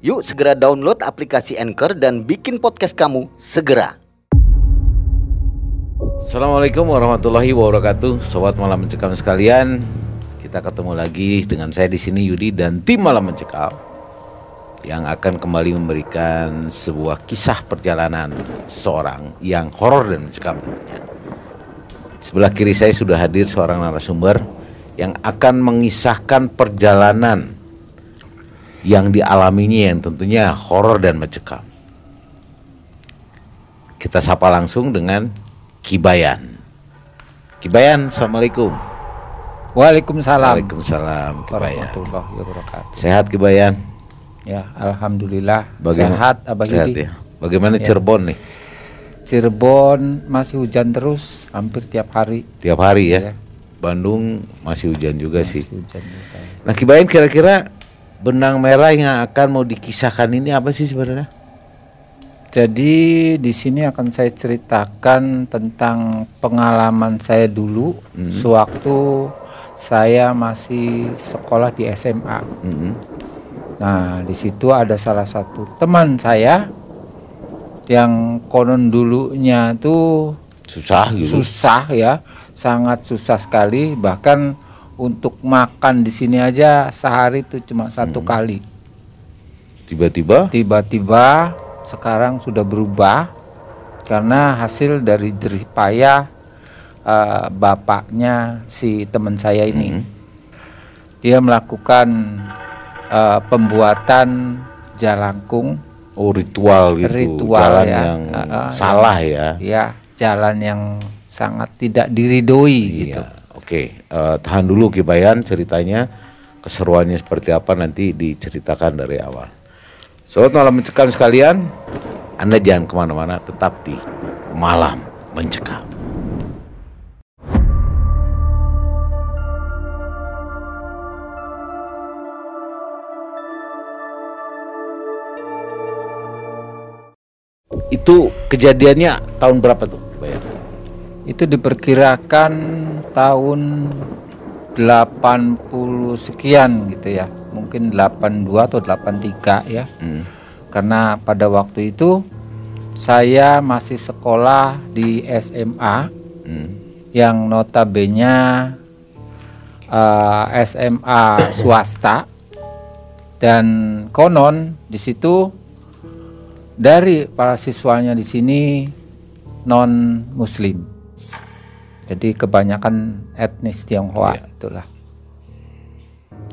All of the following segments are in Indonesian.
Yuk segera download aplikasi Anchor dan bikin podcast kamu segera. Assalamualaikum warahmatullahi wabarakatuh, sobat malam mencekam sekalian. Kita ketemu lagi dengan saya di sini Yudi dan tim malam mencekam yang akan kembali memberikan sebuah kisah perjalanan seseorang yang horor dan mencekam. Sebelah kiri saya sudah hadir seorang narasumber yang akan mengisahkan perjalanan yang dialaminya yang tentunya horor dan mencekam. Kita sapa langsung dengan Kibayan. Kibayan, assalamualaikum. Waalaikumsalam. Waalaikumsalam, Kibayan. Sehat Kibayan? Ya, alhamdulillah Bagaimana- sehat Abah Sehat Yudi. ya. Bagaimana Ya. Cirebon nih? Cirebon masih hujan terus hampir tiap hari. Tiap hari ya. Iya. Bandung masih hujan juga Masih sih. hujan juga. Nah, Kibayan kira-kira benang merah yang akan mau dikisahkan ini apa sih sebenarnya? Jadi di sini akan saya ceritakan tentang pengalaman saya dulu Hmm. sewaktu saya masih sekolah di SMA. Mm-mm. Nah, di situ ada salah satu teman saya yang konon dulunya tuh Susah gitu. susah ya, sangat susah sekali. Bahkan untuk makan di sini aja sehari itu cuma satu kali. Tiba-tiba Tiba-tiba sekarang sudah berubah karena hasil dari jerih payah eh, bapaknya si teman saya ini. Dia melakukan eh, pembuatan jalangkung oh ritual gitu, Ritual jalan ya. yang Ah, ah, salah ya. ya jalan yang sangat tidak diridoi gitu. Oke, eh, tahan dulu Kibayan ceritanya keseruannya seperti apa nanti diceritakan dari awal. Sobat malam mencekam sekalian, Anda jangan ke mana-mana, tetap di malam mencekam. Itu kejadiannya tahun berapa tuh, Kibayan? Itu diperkirakan tahun 80 sekian gitu ya. Mungkin 82 atau 83 ya. Hmm. Karena pada waktu itu saya masih sekolah di SMA Hmm. yang notabene eh, SMA swasta dan konon di situ dari para siswanya di sini non muslim jadi kebanyakan etnis Tionghoa itulah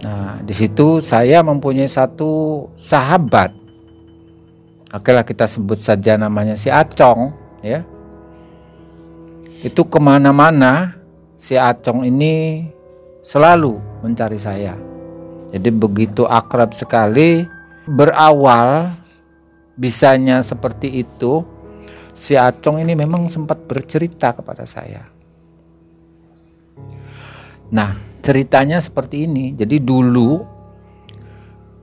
nah di situ saya mempunyai satu sahabat oke lah kita sebut saja namanya si Acong ya itu ke mana-mana si Acong ini selalu mencari saya. Jadi begitu akrab sekali. Berawal bisanya seperti itu, si Acong ini memang sempat bercerita kepada saya. Nah, ceritanya seperti ini. Jadi dulu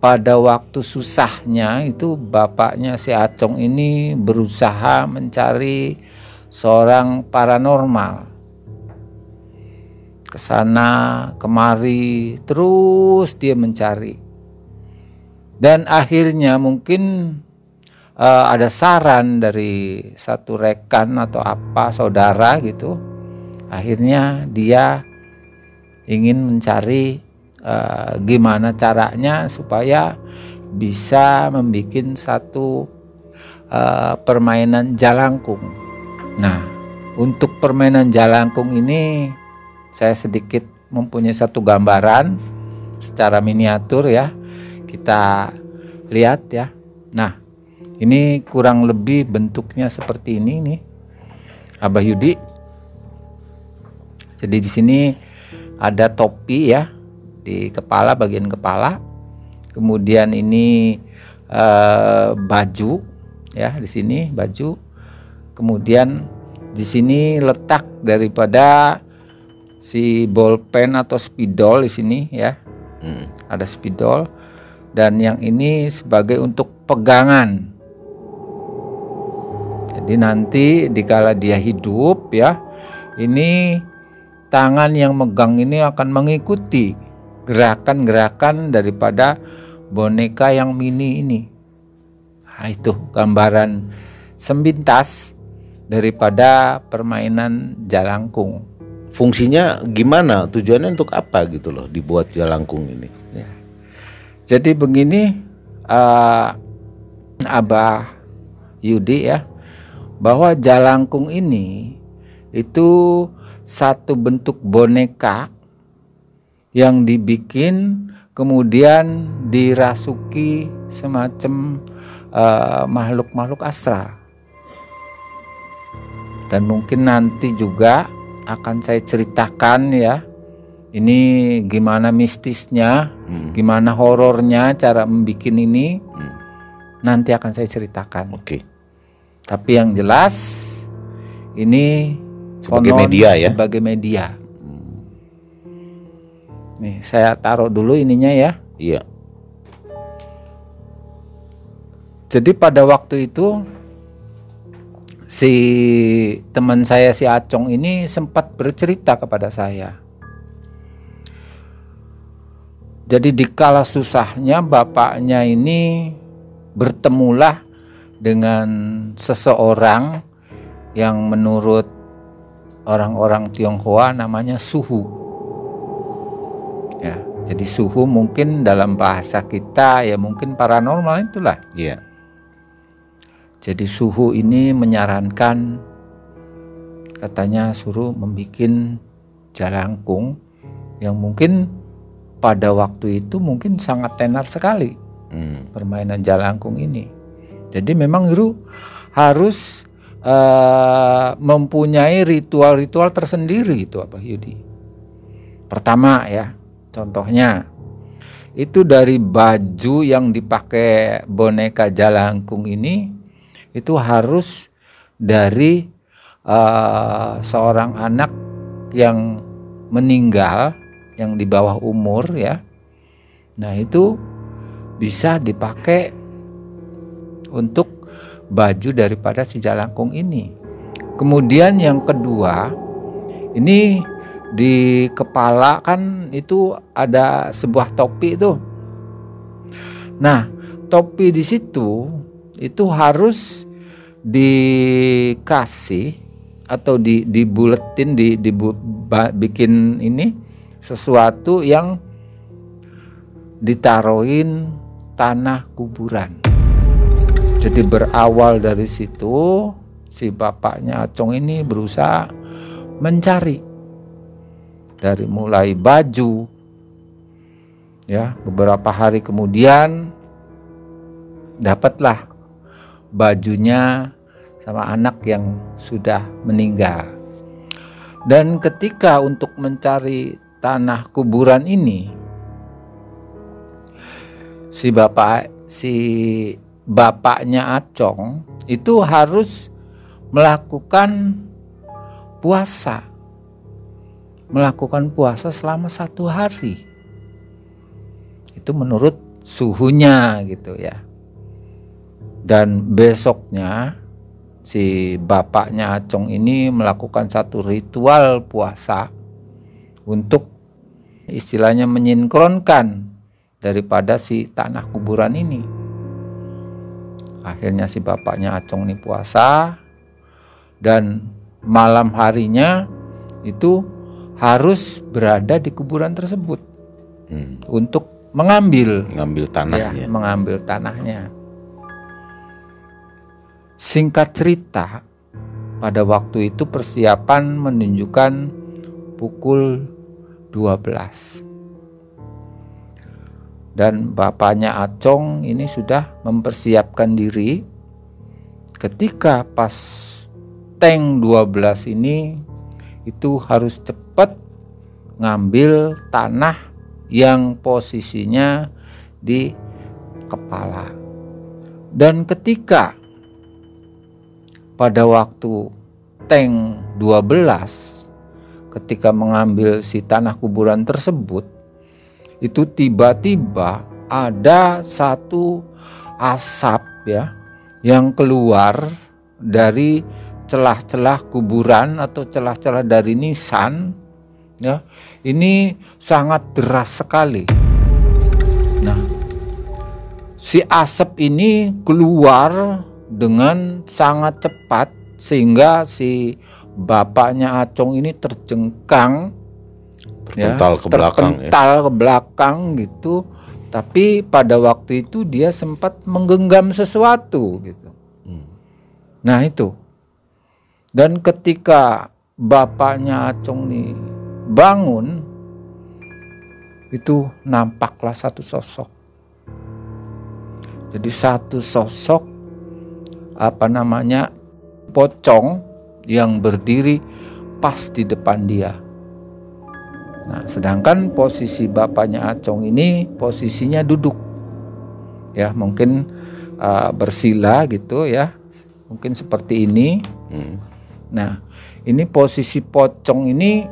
pada waktu susahnya itu bapaknya si Acong ini berusaha mencari seorang paranormal. Ke sana kemari terus dia mencari. Dan akhirnya mungkin eh, ada saran dari satu rekan atau apa saudara gitu. Akhirnya dia ingin mencari eh, gimana caranya supaya bisa membuat satu eh, permainan jalangkung nah untuk permainan jalangkung ini saya sedikit mempunyai satu gambaran secara miniatur ya. Kita lihat ya. Nah, ini kurang lebih bentuknya seperti ini nih. Abah Yudi. Jadi di sini ada topi ya di kepala bagian kepala. Kemudian ini eh, baju ya di sini baju. Kemudian di sini letak daripada si bolpen atau spidol di sini ya. Hmm. Ada spidol dan yang ini sebagai untuk pegangan. Jadi nanti dikala dia hidup ya, ini tangan yang megang ini akan mengikuti gerakan-gerakan daripada boneka yang mini ini. Nah, itu gambaran sembintas daripada permainan jalangkung. Fungsinya gimana? Tujuannya untuk apa gitu loh dibuat jalangkung ini? Ya. Jadi begini, uh, Abah Yudi ya, bahwa jalangkung ini itu satu bentuk boneka yang dibikin kemudian dirasuki semacam uh, makhluk-makhluk astral. Dan mungkin nanti juga akan saya ceritakan ya. Ini gimana mistisnya, Hmm. gimana horornya cara membuat ini. Hmm. Nanti akan saya ceritakan. Oke. Tapi yang jelas ini Sebagai konon media ya? Sebagai media. Nih, saya taruh dulu ininya ya. Iya. Jadi pada waktu itu si teman saya si Acong ini sempat bercerita kepada saya. Jadi dikala susahnya bapaknya ini bertemulah dengan seseorang yang menurut orang-orang Tionghoa namanya suhu. Ya, jadi suhu mungkin dalam bahasa kita ya mungkin paranormal itulah. Iya. Jadi suhu ini menyarankan katanya suruh membuat jalangkung yang mungkin pada waktu itu mungkin sangat tenar sekali Hmm. permainan jalangkung ini. Jadi memang Guru harus eh, mempunyai ritual-ritual tersendiri itu apa Yudi. Pertama ya, contohnya itu dari baju yang dipakai boneka jalangkung ini itu harus dari eh, seorang anak yang meninggal yang di bawah umur ya. Nah, itu bisa dipakai untuk baju daripada si jalangkung ini. Kemudian yang kedua, ini di kepala kan itu ada sebuah topi itu. Nah, topi di situ itu harus dikasih atau di dibuletin di dibikin ini sesuatu yang ditaruhin tanah kuburan. Jadi berawal dari situ si bapaknya Acong ini berusaha mencari dari mulai baju ya beberapa hari kemudian dapatlah bajunya sama anak yang sudah meninggal. Dan ketika untuk mencari tanah kuburan ini si bapak si bapaknya Acong itu harus melakukan puasa. Melakukan puasa selama satu hari. Itu menurut suhunya gitu ya. Dan besoknya si bapaknya Acong ini melakukan satu ritual puasa untuk istilahnya menyinkronkan daripada si tanah kuburan ini. Akhirnya si bapaknya Acong ini puasa dan malam harinya itu harus berada di kuburan tersebut Hmm. untuk mengambil Ngambil ya, tanahnya. mengambil tanahnya. Singkat cerita, pada waktu itu persiapan menunjukkan pukul 12. Dan bapaknya Acong ini sudah mempersiapkan diri ketika pas tank 12 ini itu harus cepat ngambil tanah yang posisinya di kepala. Dan ketika pada waktu tank 12 ketika mengambil si tanah kuburan tersebut itu tiba-tiba ada satu asap ya yang keluar dari celah-celah kuburan atau celah-celah dari nisan ya. Ini sangat deras sekali. Nah si asap ini keluar dengan sangat cepat sehingga si bapaknya Acong ini terjengkang terpental ya, ke belakang ya. terpental ke belakang gitu. Tapi pada waktu itu dia sempat menggenggam sesuatu gitu. Nah itu. Dan ketika bapaknya Acong ini bangun itu nampaklah satu sosok. Jadi satu sosok apa namanya pocong yang berdiri pas di depan dia. Nah, sedangkan posisi bapaknya Acong ini posisinya duduk. Ya, mungkin uh, bersila gitu ya. Mungkin seperti ini. Hmm. Nah, ini posisi pocong ini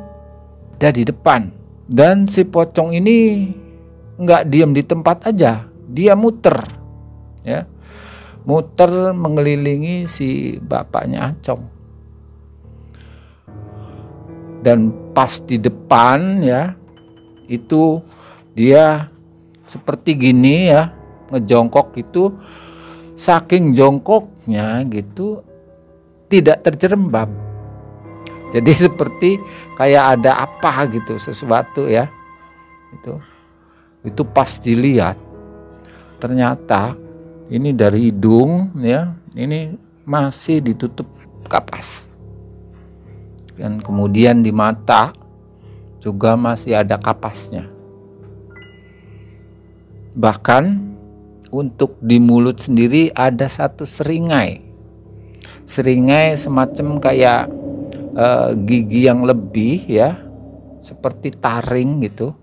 ada di depan. Dan si pocong ini nggak diam di tempat aja, dia muter. Ya muter mengelilingi si bapaknya Acong. Dan pas di depan ya itu dia seperti gini ya ngejongkok itu saking jongkoknya gitu tidak terjerembab. Jadi seperti kayak ada apa gitu sesuatu ya. Itu itu pas dilihat ternyata ini dari hidung ya ini masih ditutup kapas dan kemudian di mata juga masih ada kapasnya. Bahkan untuk di mulut sendiri ada satu seringai. Seringai semacam kayak uh, gigi yang lebih ya seperti taring gitu.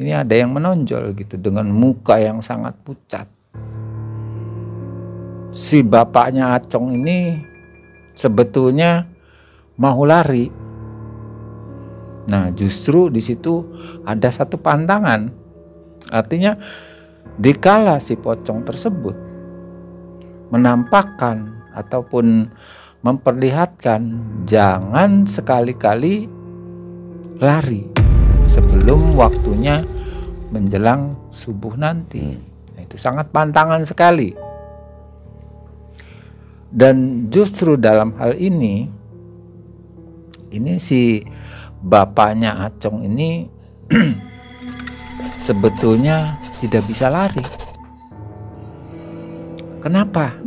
Ini ada yang menonjol gitu dengan muka yang sangat pucat. Si bapaknya Acong ini sebetulnya mau lari. Nah, justru di situ ada satu pantangan. Artinya dikala si pocong tersebut menampakkan ataupun memperlihatkan jangan sekali-kali lari sebelum waktunya menjelang subuh nanti. Nah, itu sangat pantangan sekali. Dan justru dalam hal ini, ini si bapaknya Acong ini sebetulnya tidak bisa lari. Kenapa?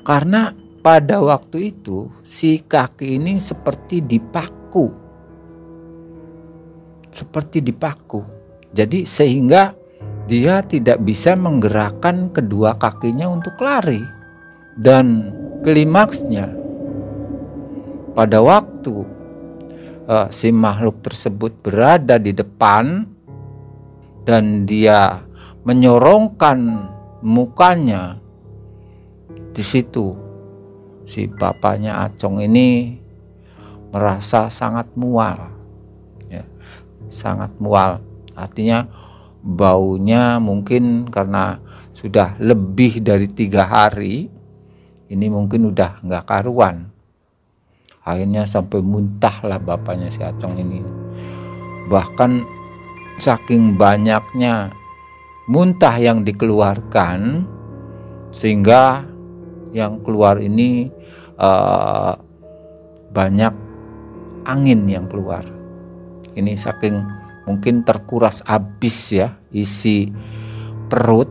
Karena pada waktu itu si kaki ini seperti dipaku. Seperti dipaku. Jadi sehingga dia tidak bisa menggerakkan kedua kakinya untuk lari. Dan klimaksnya pada waktu uh, si makhluk tersebut berada di depan dan dia menyorongkan mukanya di situ si bapaknya Acong ini merasa sangat mual ya, sangat mual. Artinya baunya mungkin karena sudah lebih dari tiga hari ini mungkin udah nggak karuan akhirnya sampai muntah lah bapaknya si Acong ini. Bahkan saking banyaknya muntah yang dikeluarkan sehingga yang keluar ini uh, banyak angin yang keluar. Ini saking mungkin terkuras habis ya isi perut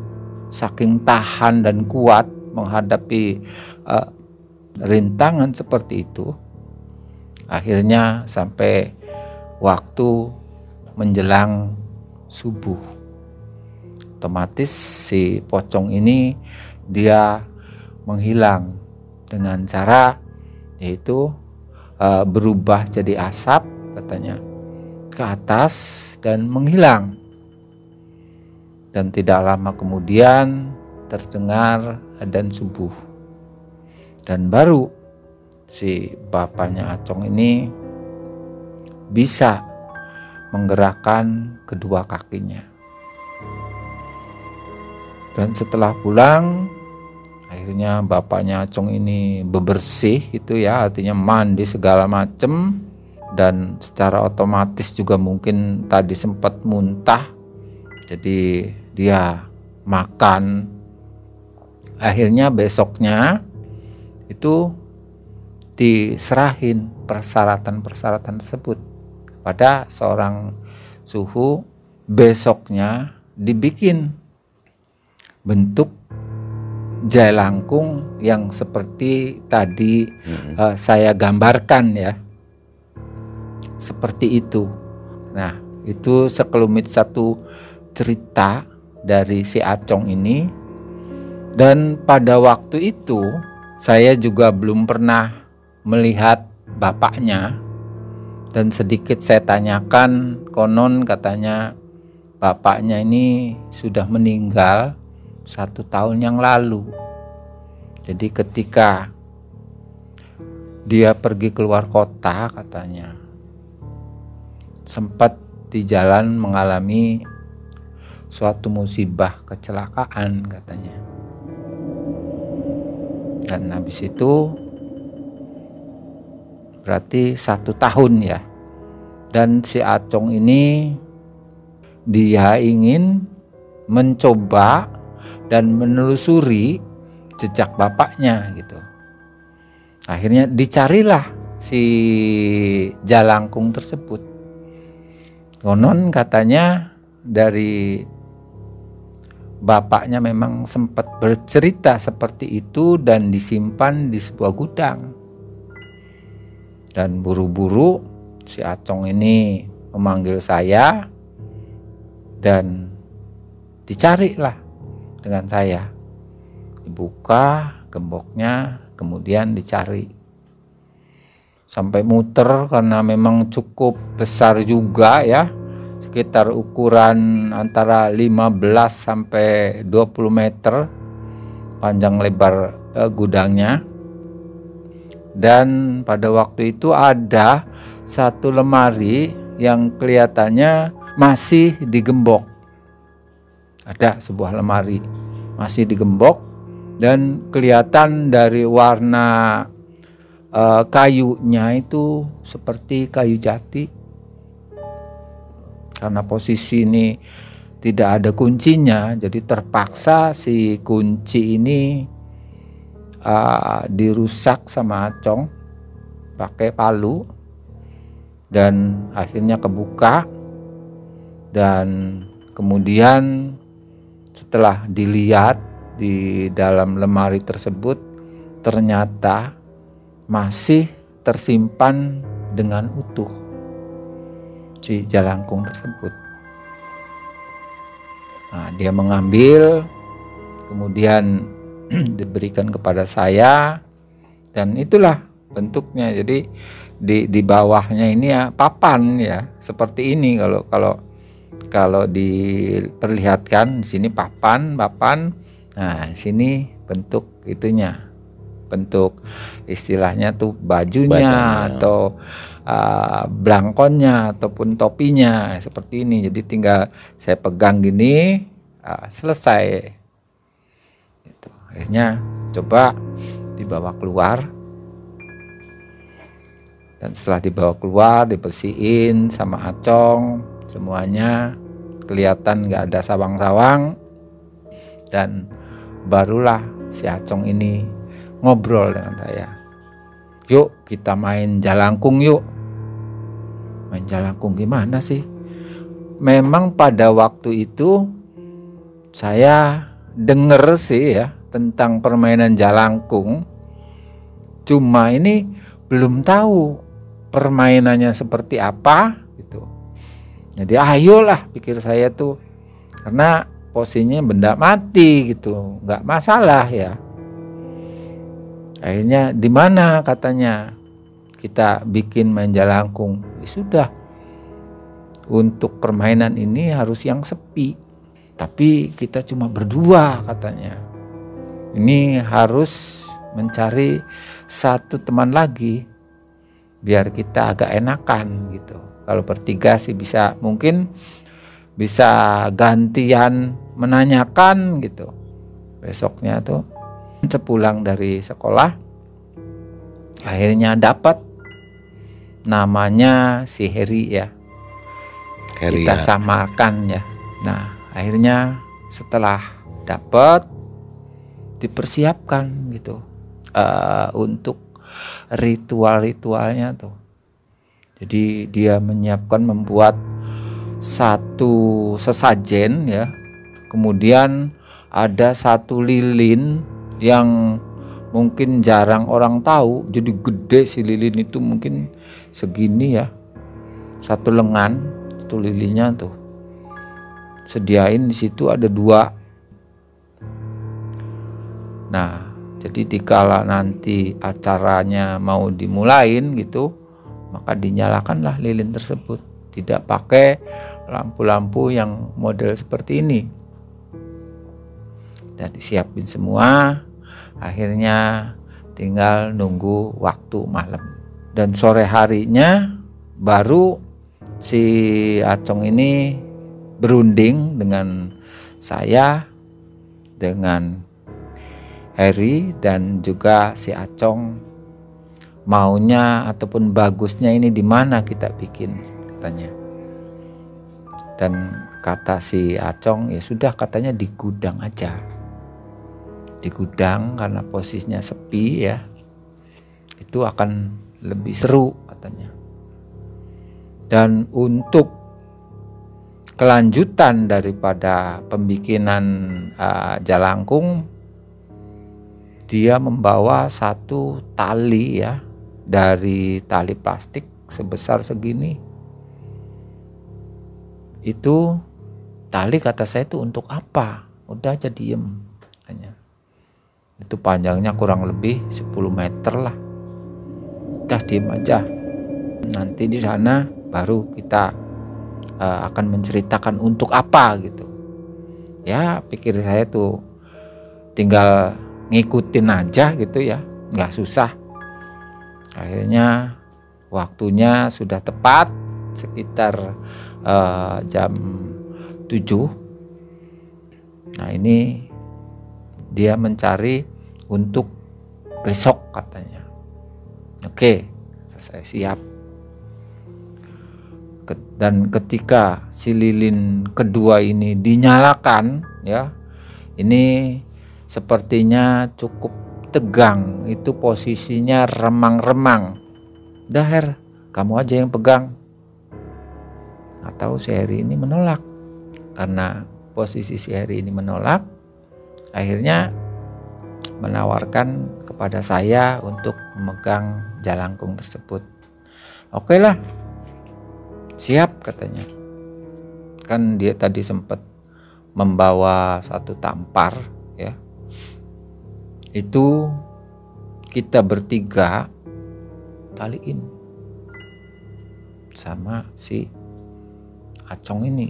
saking tahan dan kuat menghadapi uh, rintangan seperti itu akhirnya sampai waktu menjelang subuh otomatis si pocong ini dia menghilang dengan cara yaitu uh, berubah jadi asap katanya ke atas dan menghilang dan tidak lama kemudian terdengar adzan subuh. dan baru si bapaknya Acong ini bisa menggerakkan kedua kakinya. Dan setelah pulang, akhirnya bapaknya Acong ini bebersih gitu ya, artinya mandi segala macem dan secara otomatis juga mungkin tadi sempat muntah. Jadi dia makan. Akhirnya besoknya itu diserahin persyaratan-persyaratan tersebut kepada seorang suhu besoknya dibikin bentuk jalangkung yang seperti tadi hmm. uh, saya gambarkan ya. Seperti itu. Nah itu sekelumit satu cerita dari si Acong ini. Dan pada waktu itu saya juga belum pernah melihat bapaknya. Dan sedikit saya tanyakan konon katanya bapaknya ini sudah meninggal satu tahun yang lalu. Jadi ketika dia pergi keluar kota katanya sempat di jalan mengalami suatu musibah kecelakaan katanya. Dan habis itu berarti satu tahun ya. Dan si Acong ini dia ingin mencoba dan menelusuri jejak bapaknya gitu. Akhirnya dicarilah si jalangkung tersebut. Konon katanya dari bapaknya memang sempat bercerita seperti itu dan disimpan di sebuah gudang dan buru-buru si Acong ini memanggil saya dan dicarilah dengan saya. Dibuka gemboknya kemudian dicari. Sampai muter karena memang cukup besar juga ya sekitar ukuran antara 15 sampai 20 meter panjang lebar eh, gudangnya dan pada waktu itu ada satu lemari yang kelihatannya masih digembok. Ada sebuah lemari masih digembok dan kelihatan dari warna uh, kayunya itu seperti kayu jati. Karena posisi ini tidak ada kuncinya, jadi terpaksa si kunci ini uh, dirusak sama Acong pakai palu dan akhirnya kebuka dan kemudian setelah dilihat di dalam lemari tersebut ternyata masih tersimpan dengan utuh si jalangkung tersebut. Nah, dia mengambil kemudian diberikan kepada saya dan itulah bentuknya. Jadi di di bawahnya ini ya papan ya seperti ini. Kalau kalau kalau diperlihatkan di sini papan papan. Nah sini bentuk itunya. Bentuk istilahnya tuh bajunya Badannya. atau uh, blangkonnya ataupun topinya seperti ini. Jadi tinggal saya pegang gini uh, selesai akhirnya coba dibawa keluar. Dan setelah dibawa keluar dibersihin sama acong semuanya kelihatan nggak ada sawang-sawang. Dan barulah si acong ini ngobrol dengan saya. Yuk kita main jalangkung yuk. Main jalangkung gimana sih? Memang pada waktu itu saya denger sih ya tentang permainan jalangkung. Cuma ini belum tahu permainannya seperti apa gitu. Jadi ayolah pikir saya tuh karena posisinya benda mati gitu, nggak masalah ya. Akhirnya di mana katanya kita bikin main jalangkung. Ya sudah. Untuk permainan ini harus yang sepi. Tapi kita cuma berdua katanya ini harus mencari satu teman lagi biar kita agak enakan gitu. Kalau bertiga sih bisa mungkin bisa gantian menanyakan gitu. Besoknya tuh sepulang dari sekolah akhirnya dapat namanya si Heri ya. Heri kita ya. samakan ya. Nah, akhirnya setelah dapat dipersiapkan gitu eh, untuk ritual-ritualnya tuh. Jadi dia menyiapkan membuat satu sesajen ya. Kemudian ada satu lilin yang mungkin jarang orang tahu. Jadi gede si lilin itu mungkin segini ya. Satu lengan itu lilinnya tuh. Sediain di situ ada dua. Nah, jadi dikala nanti acaranya mau dimulain gitu, maka dinyalakanlah lilin tersebut. Tidak pakai lampu-lampu yang model seperti ini. Dan disiapin semua, akhirnya tinggal nunggu waktu malam. Dan sore harinya baru si Acong ini berunding dengan saya, dengan Harry dan juga si Acong maunya ataupun bagusnya ini di mana kita bikin katanya. Dan kata si Acong ya sudah katanya di gudang aja. Di gudang karena posisinya sepi ya. Itu akan lebih seru katanya. Dan untuk kelanjutan daripada pembikinan uh, jalangkung dia membawa satu tali ya dari tali plastik sebesar segini. Itu tali kata saya itu untuk apa? Udah aja diem hanya itu panjangnya kurang lebih 10 meter lah. Udah diem aja. Nanti di sana baru kita uh, akan menceritakan untuk apa gitu. Ya pikir saya tuh tinggal ngikutin aja gitu ya. Nggak susah. Akhirnya waktunya sudah tepat sekitar uh, jam 7 nah ini dia mencari untuk besok katanya. Oke saya siap. Dan ketika si lilin kedua ini dinyalakan ya ini sepertinya cukup tegang. Itu posisinya remang-remang. Daher kamu aja yang pegang. Atau si Heri ini menolak. Karena posisi si Heri ini menolak akhirnya menawarkan kepada saya untuk memegang jalangkung tersebut. Oke lah. Siap katanya. Kan dia tadi sempat membawa satu tampar ya itu kita bertiga taliin sama si Acong ini.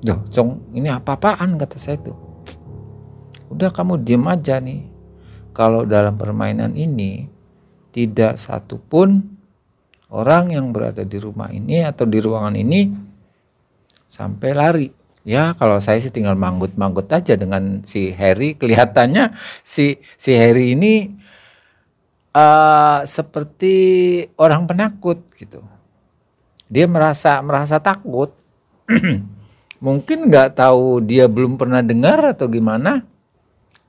Duh, Cong, ini apa-apaan kata saya tuh. Udah kamu diem aja nih. Kalau dalam permainan ini tidak satupun orang yang berada di rumah ini atau di ruangan ini sampai lari. Ya kalau saya sih tinggal manggut-manggut aja dengan si Harry. Kelihatannya si si Harry ini uh, seperti orang penakut gitu. Dia merasa merasa takut. Mungkin nggak tahu dia belum pernah dengar atau gimana.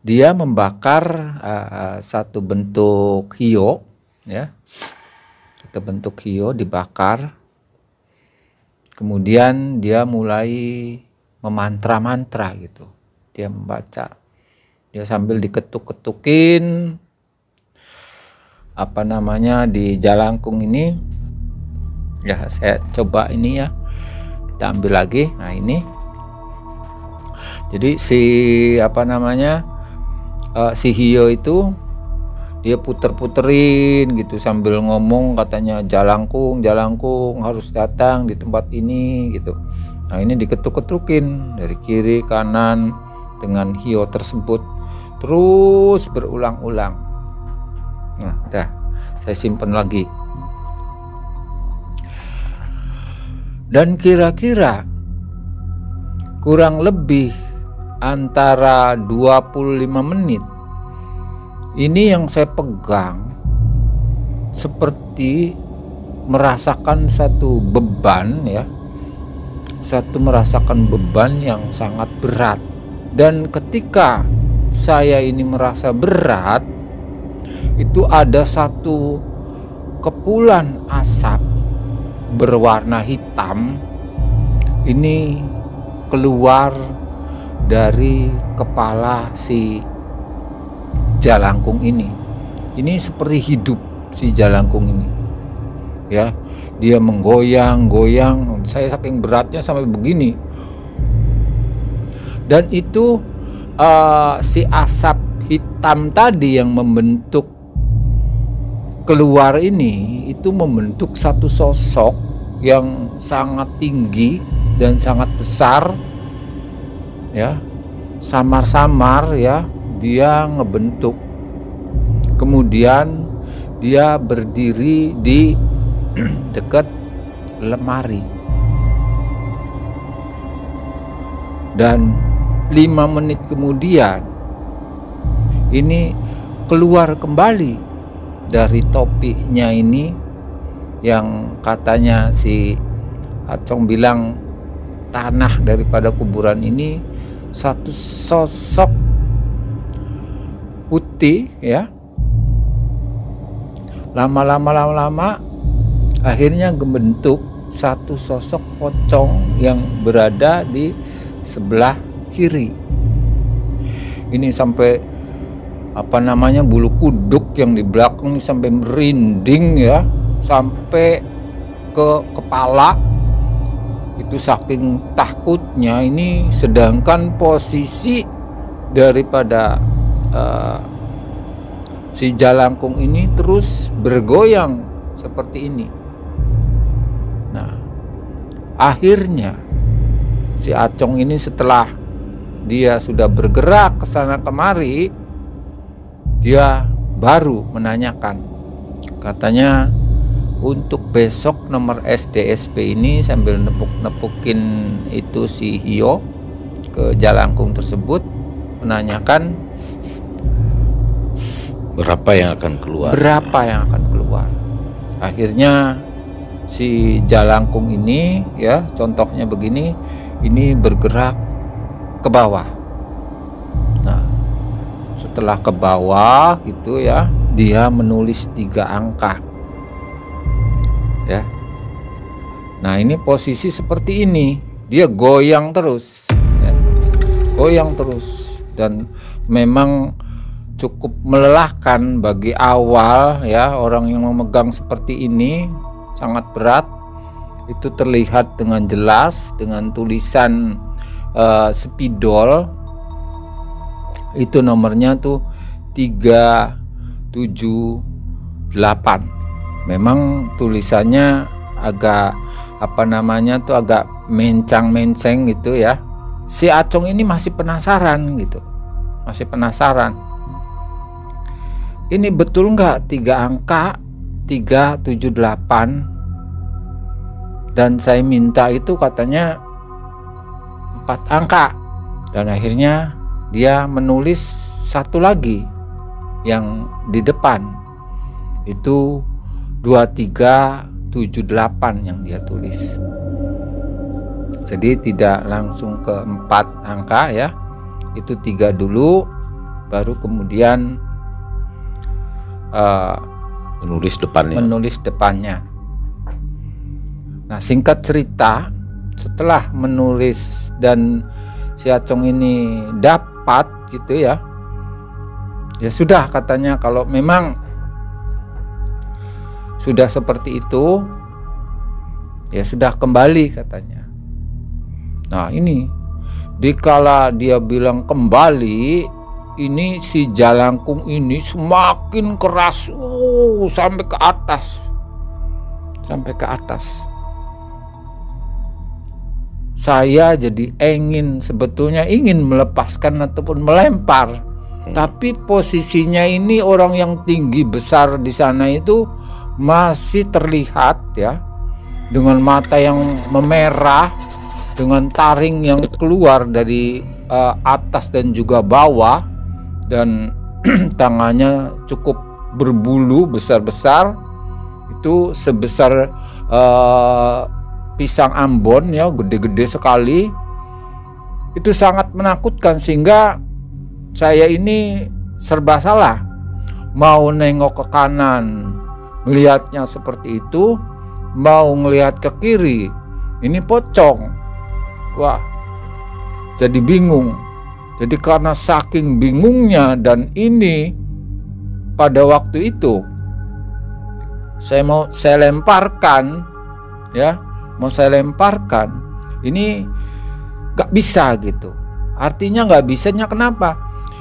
Dia membakar uh, satu bentuk hio, ya, satu bentuk hio dibakar. Kemudian dia mulai memantra-mantra gitu. Dia membaca. Dia sambil diketuk-ketukin apa namanya di jalangkung ini. Ya saya coba ini ya. Kita ambil lagi. Nah ini. Jadi si apa namanya uh, si Hio itu dia puter-puterin gitu sambil ngomong katanya jalangkung jalangkung harus datang di tempat ini gitu nah ini diketuk-ketukin dari kiri kanan dengan Hio tersebut terus berulang-ulang. Nah, dah saya simpan lagi. Dan kira-kira kurang lebih antara 25 menit ini yang saya pegang seperti merasakan satu beban ya satu merasakan beban yang sangat berat dan ketika saya ini merasa berat itu ada satu kepulan asap berwarna hitam ini keluar dari kepala si jalangkung ini. Ini seperti hidup si jalangkung ini. Ya, dia menggoyang-goyang. Saya saking beratnya sampai begini. Dan itu uh, si asap hitam tadi yang membentuk keluar ini itu membentuk satu sosok yang sangat tinggi dan sangat besar ya samar-samar ya dia ngebentuk kemudian dia berdiri di dekat lemari. Dan lima menit kemudian ini keluar kembali dari topinya ini yang katanya si Acong bilang tanah daripada kuburan ini satu sosok putih ya. Lama-lama lama-lama akhirnya membentuk satu sosok pocong yang berada di sebelah kiri. Ini sampai apa namanya bulu kuduk yang di belakang sampai merinding ya. Sampai ke kepala. Itu saking takutnya ini sedangkan posisi daripada uh, si jalangkung ini terus bergoyang seperti ini akhirnya si acong ini setelah dia sudah bergerak ke sana kemari dia baru menanyakan katanya untuk besok nomor SDSP ini sambil nepuk-nepukin itu si Hio ke Jalangkung tersebut menanyakan berapa yang akan keluar? Berapa yang akan keluar? Akhirnya si Jalangkung ini ya contohnya begini ini bergerak ke bawah. Nah setelah ke bawah gitu ya dia menulis tiga angka. Ya. Nah ini posisi seperti ini, dia goyang terus, ya. goyang terus. Dan memang cukup melelahkan bagi awal ya orang yang memegang seperti ini sangat berat. Itu terlihat dengan jelas dengan tulisan uh, spidol. Itu nomornya tuh 378 memang tulisannya agak apa namanya tuh agak mencang-menceng gitu ya. Si Acong ini masih penasaran gitu. Masih penasaran. Ini betul nggak tiga angka 378 dan saya minta itu katanya empat angka dan akhirnya dia menulis satu lagi yang di depan itu 2378 yang dia tulis. Jadi tidak langsung ke empat angka ya. Itu tiga dulu baru kemudian uh, menulis depannya. Menulis depannya. Nah, singkat cerita, setelah menulis dan si Acong ini dapat gitu ya. Ya sudah katanya kalau memang sudah seperti itu ya sudah kembali katanya nah ini dikala dia bilang kembali ini si jalangkung ini semakin keras. Uh, sampai ke atas. Sampai ke atas. Saya jadi ingin sebetulnya ingin melepaskan ataupun melempar. Tapi posisinya ini orang yang tinggi besar di sana itu masih terlihat ya dengan mata yang memerah, dengan taring yang keluar dari uh, atas dan juga bawah dan tangannya cukup berbulu besar-besar. Itu sebesar uh, pisang Ambon ya gede-gede sekali. Itu sangat menakutkan sehingga saya ini serba salah. Mau nengok ke kanan melihatnya seperti itu. Mau melihat ke kiri ini pocong. Wah jadi bingung jadi karena saking bingungnya dan ini pada waktu itu saya mau saya lemparkan ya mau saya lemparkan ini nggak bisa gitu. Artinya nggak bisanya kenapa?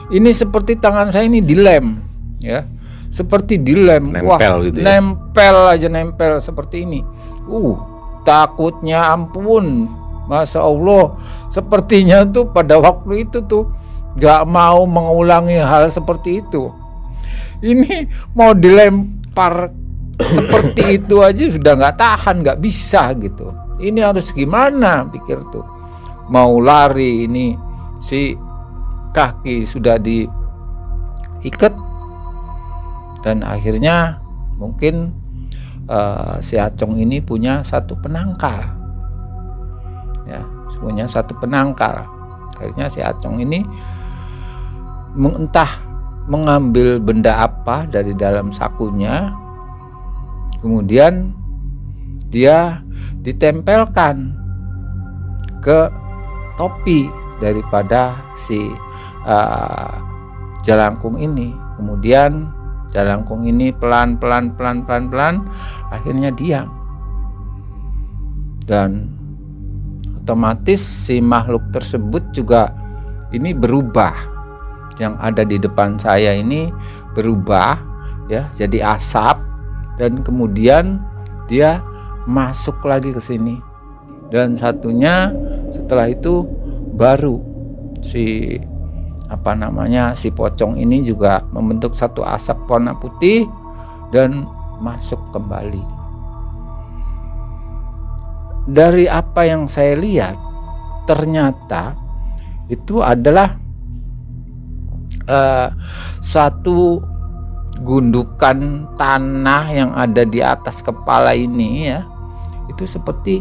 Ini seperti tangan saya ini dilem ya. Seperti dilem nempel wah gitu ya? nempel aja nempel seperti ini. Uh takutnya ampun. Masa Allah sepertinya tuh pada waktu itu tuh nggak mau mengulangi hal seperti itu. Ini mau dilempar seperti itu aja sudah nggak tahan nggak bisa gitu. Ini harus gimana? Pikir tuh. Mau lari ini si kaki sudah diikat. Dan akhirnya mungkin uh, si Acong ini punya satu penangkal. Ya punya satu penangkal. Akhirnya si Acong ini entah mengambil benda apa dari dalam sakunya. Kemudian dia ditempelkan ke topi daripada si uh, jalangkung ini. Kemudian jalangkung ini pelan pelan pelan pelan pelan akhirnya diam. Dan otomatis si makhluk tersebut juga ini berubah. Yang ada di depan saya ini berubah ya jadi asap dan kemudian dia masuk lagi ke sini. Dan satunya setelah itu baru si apa namanya si pocong ini juga membentuk satu asap warna putih dan masuk kembali dari apa yang saya lihat ternyata itu adalah uh, satu gundukan tanah yang ada di atas kepala ini ya itu seperti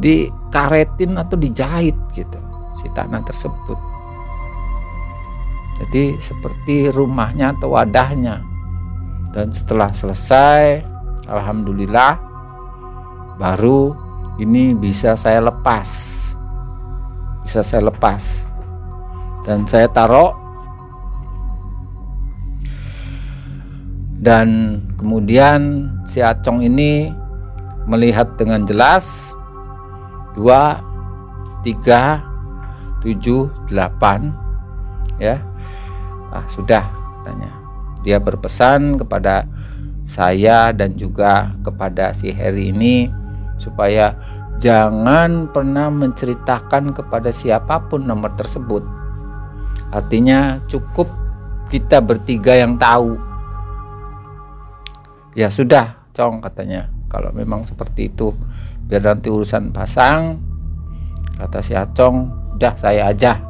dikaretin atau dijahit gitu si tanah tersebut. Jadi seperti rumahnya atau wadahnya. Dan setelah selesai alhamdulillah baru ini bisa saya lepas. Bisa saya lepas. Dan saya taruh. Dan kemudian si Acong ini melihat dengan jelas. 2 3 7 8 ya. Ah sudah tanya. Dia berpesan kepada saya dan juga kepada si Harry ini supaya jangan pernah menceritakan kepada siapa pun nomor tersebut. Artinya cukup kita bertiga yang tahu. Ya sudah cong katanya. Kalau memang seperti itu biar nanti urusan pasang kata si Acong udah saya aja.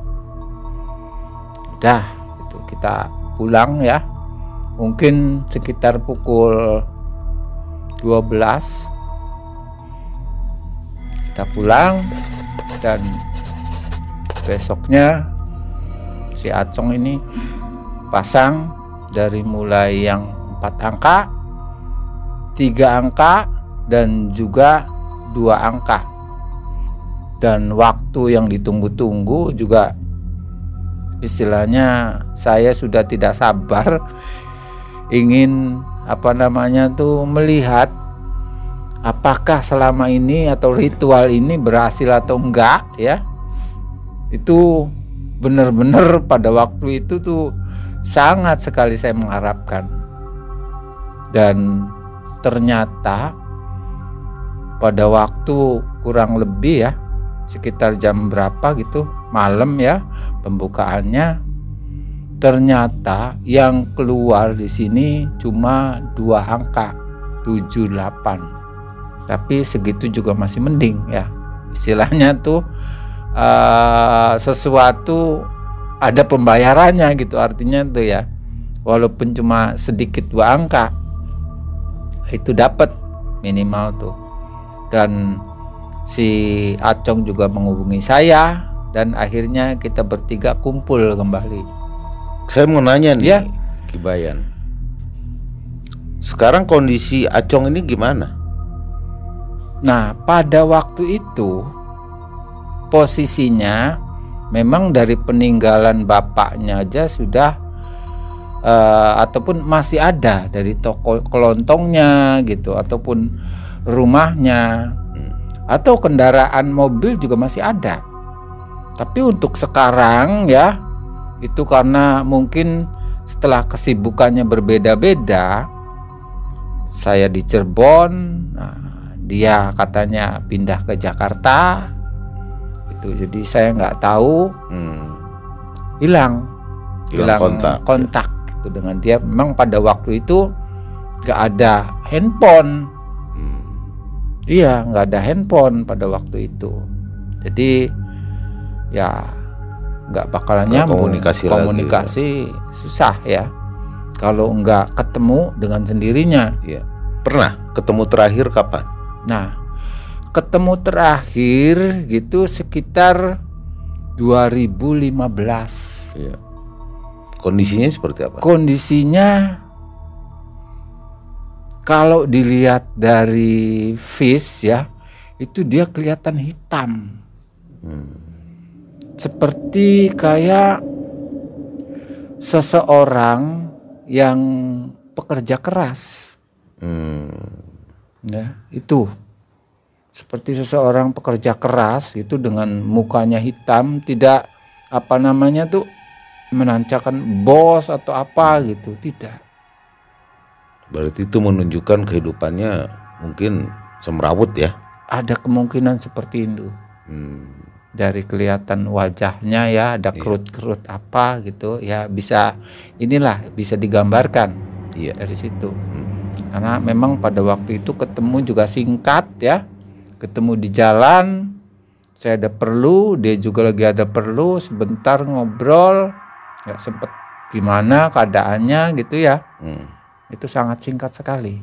Udah itu kita pulang ya. Mungkin sekitar pukul 12 kita pulang dan besoknya si Acong ini pasang dari mulai yang empat angka tiga angka dan juga dua angka. Dan waktu yang ditunggu-tunggu juga istilahnya saya sudah tidak sabar ingin apa namanya tuh melihat apakah selama ini atau ritual ini berhasil atau enggak ya? Itu benar-benar pada waktu itu tuh sangat sekali saya mengharapkan. Dan ternyata pada waktu kurang lebih ya sekitar jam berapa gitu malam ya pembukaannya ternyata yang keluar di sini cuma dua angka 78 tapi segitu juga masih mending ya istilahnya tuh uh, sesuatu ada pembayarannya gitu artinya tuh ya walaupun cuma sedikit dua angka itu dapat minimal tuh dan si Acong juga menghubungi saya dan akhirnya kita bertiga kumpul kembali. Saya mau nanya nih, Ya. Kibayan. Sekarang kondisi Acong ini gimana? Nah, pada waktu itu posisinya memang dari peninggalan bapaknya aja sudah eh, ataupun masih ada dari toko kelontongnya gitu ataupun rumahnya atau kendaraan mobil juga masih ada. Tapi untuk sekarang ya itu karena mungkin setelah kesibukannya berbeda-beda saya di Cirebon nah, dia katanya pindah ke Jakarta. Itu jadi saya nggak tahu. Hmm. hilang. Hilang kontak. kontak. Gitu. Dengan dia memang pada waktu itu nggak ada handphone. Hmm. iya nggak ada handphone pada waktu itu. Jadi ya nggak bakalan nyambung. komunikasi lagi, komunikasi susah ya. Kalau nggak ketemu dengan sendirinya. Iya. Pernah ketemu terakhir kapan? Nah, ketemu terakhir gitu sekitar 2015. Iya. Kondisinya seperti apa? Kondisinya kalau dilihat dari face ya, itu dia kelihatan hitam. Seperti kayak seseorang yang pekerja keras. Hmm. Ya. Itu. Seperti seseorang pekerja keras itu dengan mukanya hitam tidak apa namanya tuh menancakan bos atau apa gitu. Tidak. Berarti itu menunjukkan kehidupannya mungkin semrawut ya. ada kemungkinan seperti itu. Hmm. dari kelihatan wajahnya ya ada kerut-kerut apa gitu ya bisa inilah bisa digambarkan Iya. dari situ karena memang pada waktu itu ketemu juga singkat ya ketemu di jalan saya ada perlu dia juga lagi ada perlu sebentar ngobrol nggak sempet gimana keadaannya gitu ya Hmm. itu sangat singkat sekali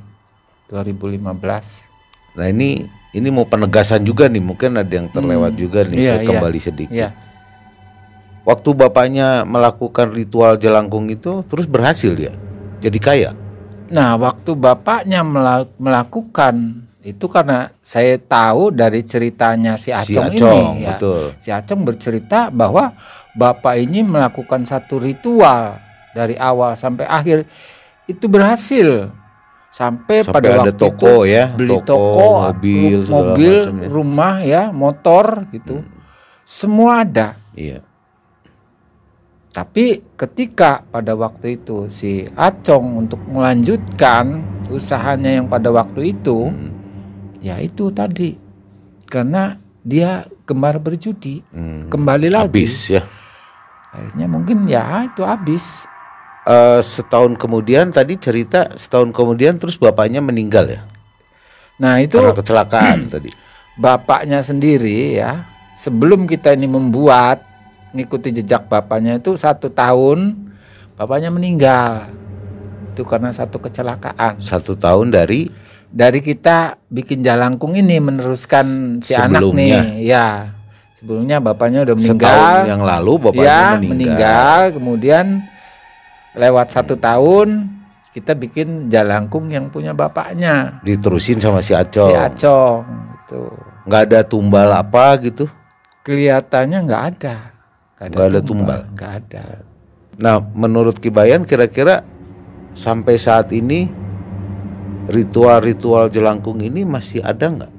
2015 Nah ini ini mau penegasan juga nih, mungkin ada yang terlewat juga nih. Iya, saya iya. kembali sedikit. ya Waktu bapaknya melakukan ritual jelangkung itu, terus berhasil dia jadi kaya. Nah, waktu bapaknya mela- melakukan itu karena saya tahu dari ceritanya si Si Acong, Acong, ini ya. betul. Si Acong bercerita bahwa bapak ini melakukan satu ritual dari awal sampai akhir itu berhasil. Sampai, Sampai pada ada waktu toko itu ya, beli toko, toko, mobil, mobil, macam ya. rumah ya, motor gitu. Semua ada. Iya. Tapi ketika pada waktu itu si Acong untuk melanjutkan usahanya yang pada waktu itu, Hmm. ya itu tadi karena dia gemar berjudi, Hmm. kembali lagi. Habis ya. Akhirnya mungkin ya itu habis. Eh, setahun kemudian tadi cerita setahun kemudian terus bapaknya meninggal ya Nah itu karena kecelakaan tadi. bapaknya sendiri ya sebelum kita ini membuat ngikuti jejak bapaknya itu satu tahun bapaknya meninggal itu karena satu kecelakaan. Satu tahun dari dari kita bikin jalangkung ini meneruskan si anak Sebelumnya. nih ya sebelumnya bapaknya udah meninggal setahun yang lalu bapaknya ya meninggal. meninggal kemudian lewat satu tahun kita bikin jalangkung yang punya bapaknya Diterusin sama si Acong. si Acong itu Nggak ada tumbal apa gitu. kelihatannya nggak ada Nggak ada tumbal. nggak ada Nah, menurut Kibayan kira-kira sampai saat ini ritual-ritual jelangkung ini masih ada nggak?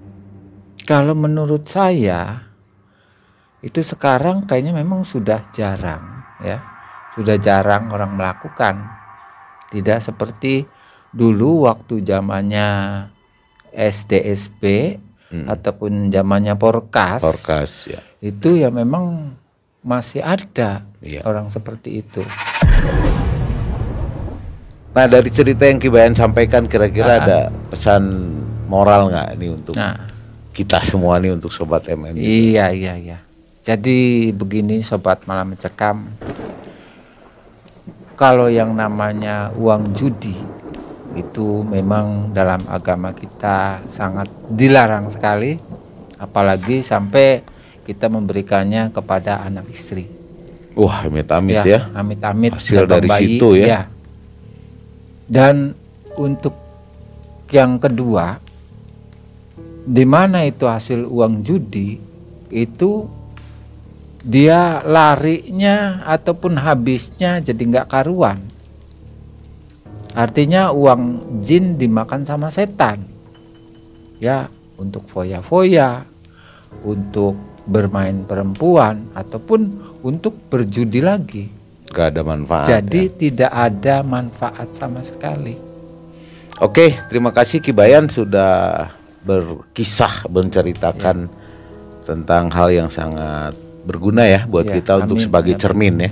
kalau menurut saya itu sekarang kayaknya memang sudah jarang ya sudah jarang orang melakukan tidak seperti dulu waktu zamannya SDSP ataupun zamannya Porkas Hmm. Orkas ya. itu ya memang masih ada Iya. orang seperti itu Nah dari cerita yang Kibayan sampaikan kira-kira Ah. ada pesan moral nggak ini untuk Nah, kita semua nih untuk sobat MM? iya iya iya. Jadi begini sobat malam mencekam. Kalau yang namanya uang judi itu memang dalam agama kita sangat dilarang sekali apalagi sampai kita memberikannya kepada anak istri. Wah amit-amit ya. Amit-amit Hasil gerbang dari situ ya. Dan untuk yang kedua, di mana itu hasil uang judi itu dia larinya ataupun habisnya jadi nggak karuan. Artinya uang jin dimakan sama setan. Ya, untuk foya-foya, untuk bermain perempuan ataupun untuk berjudi lagi. Gak ada manfaat. Jadi ya. tidak ada manfaat sama sekali. Oke, terima kasih Kibayan sudah berkisah menceritakan tentang hal yang sangat berguna ya buat Ya, kita untuk amin, sebagai amin. cermin ya.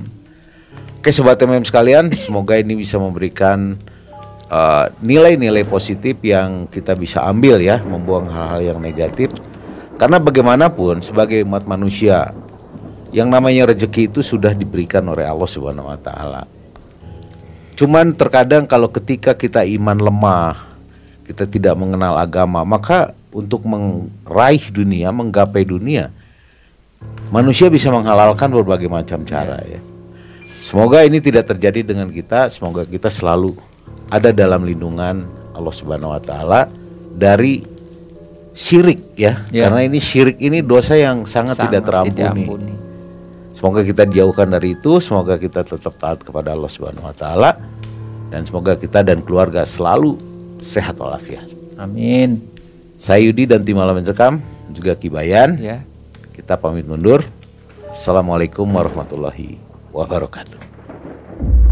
Oke sobat MM sekalian, semoga ini bisa memberikan uh, nilai-nilai positif yang kita bisa ambil ya, membuang hal-hal yang negatif. Karena bagaimanapun sebagai umat manusia, yang namanya rezeki itu sudah diberikan oleh Allah Subhanahu wa taala. Cuman terkadang kalau ketika kita iman lemah, kita tidak mengenal agama, maka untuk meraih dunia, menggapai dunia, manusia bisa menghalalkan berbagai macam cara ya. Semoga ini tidak terjadi dengan kita, semoga kita selalu ada dalam lindungan Allah Subhanahu wa taala dari syirik ya. Ya. Karena ini syirik ini dosa yang sangat, tidak terampuni. ampuni. Semoga kita dijauhkan dari itu, semoga kita tetap taat kepada Allah Subhanahu wa taala dan semoga kita dan keluarga selalu sehat walafiat. Amin. Saya Yudi dan tim Malam Mencekam juga Kibayan. Ya. Kita pamit mundur. Assalamualaikum warahmatullahi wabarakatuh.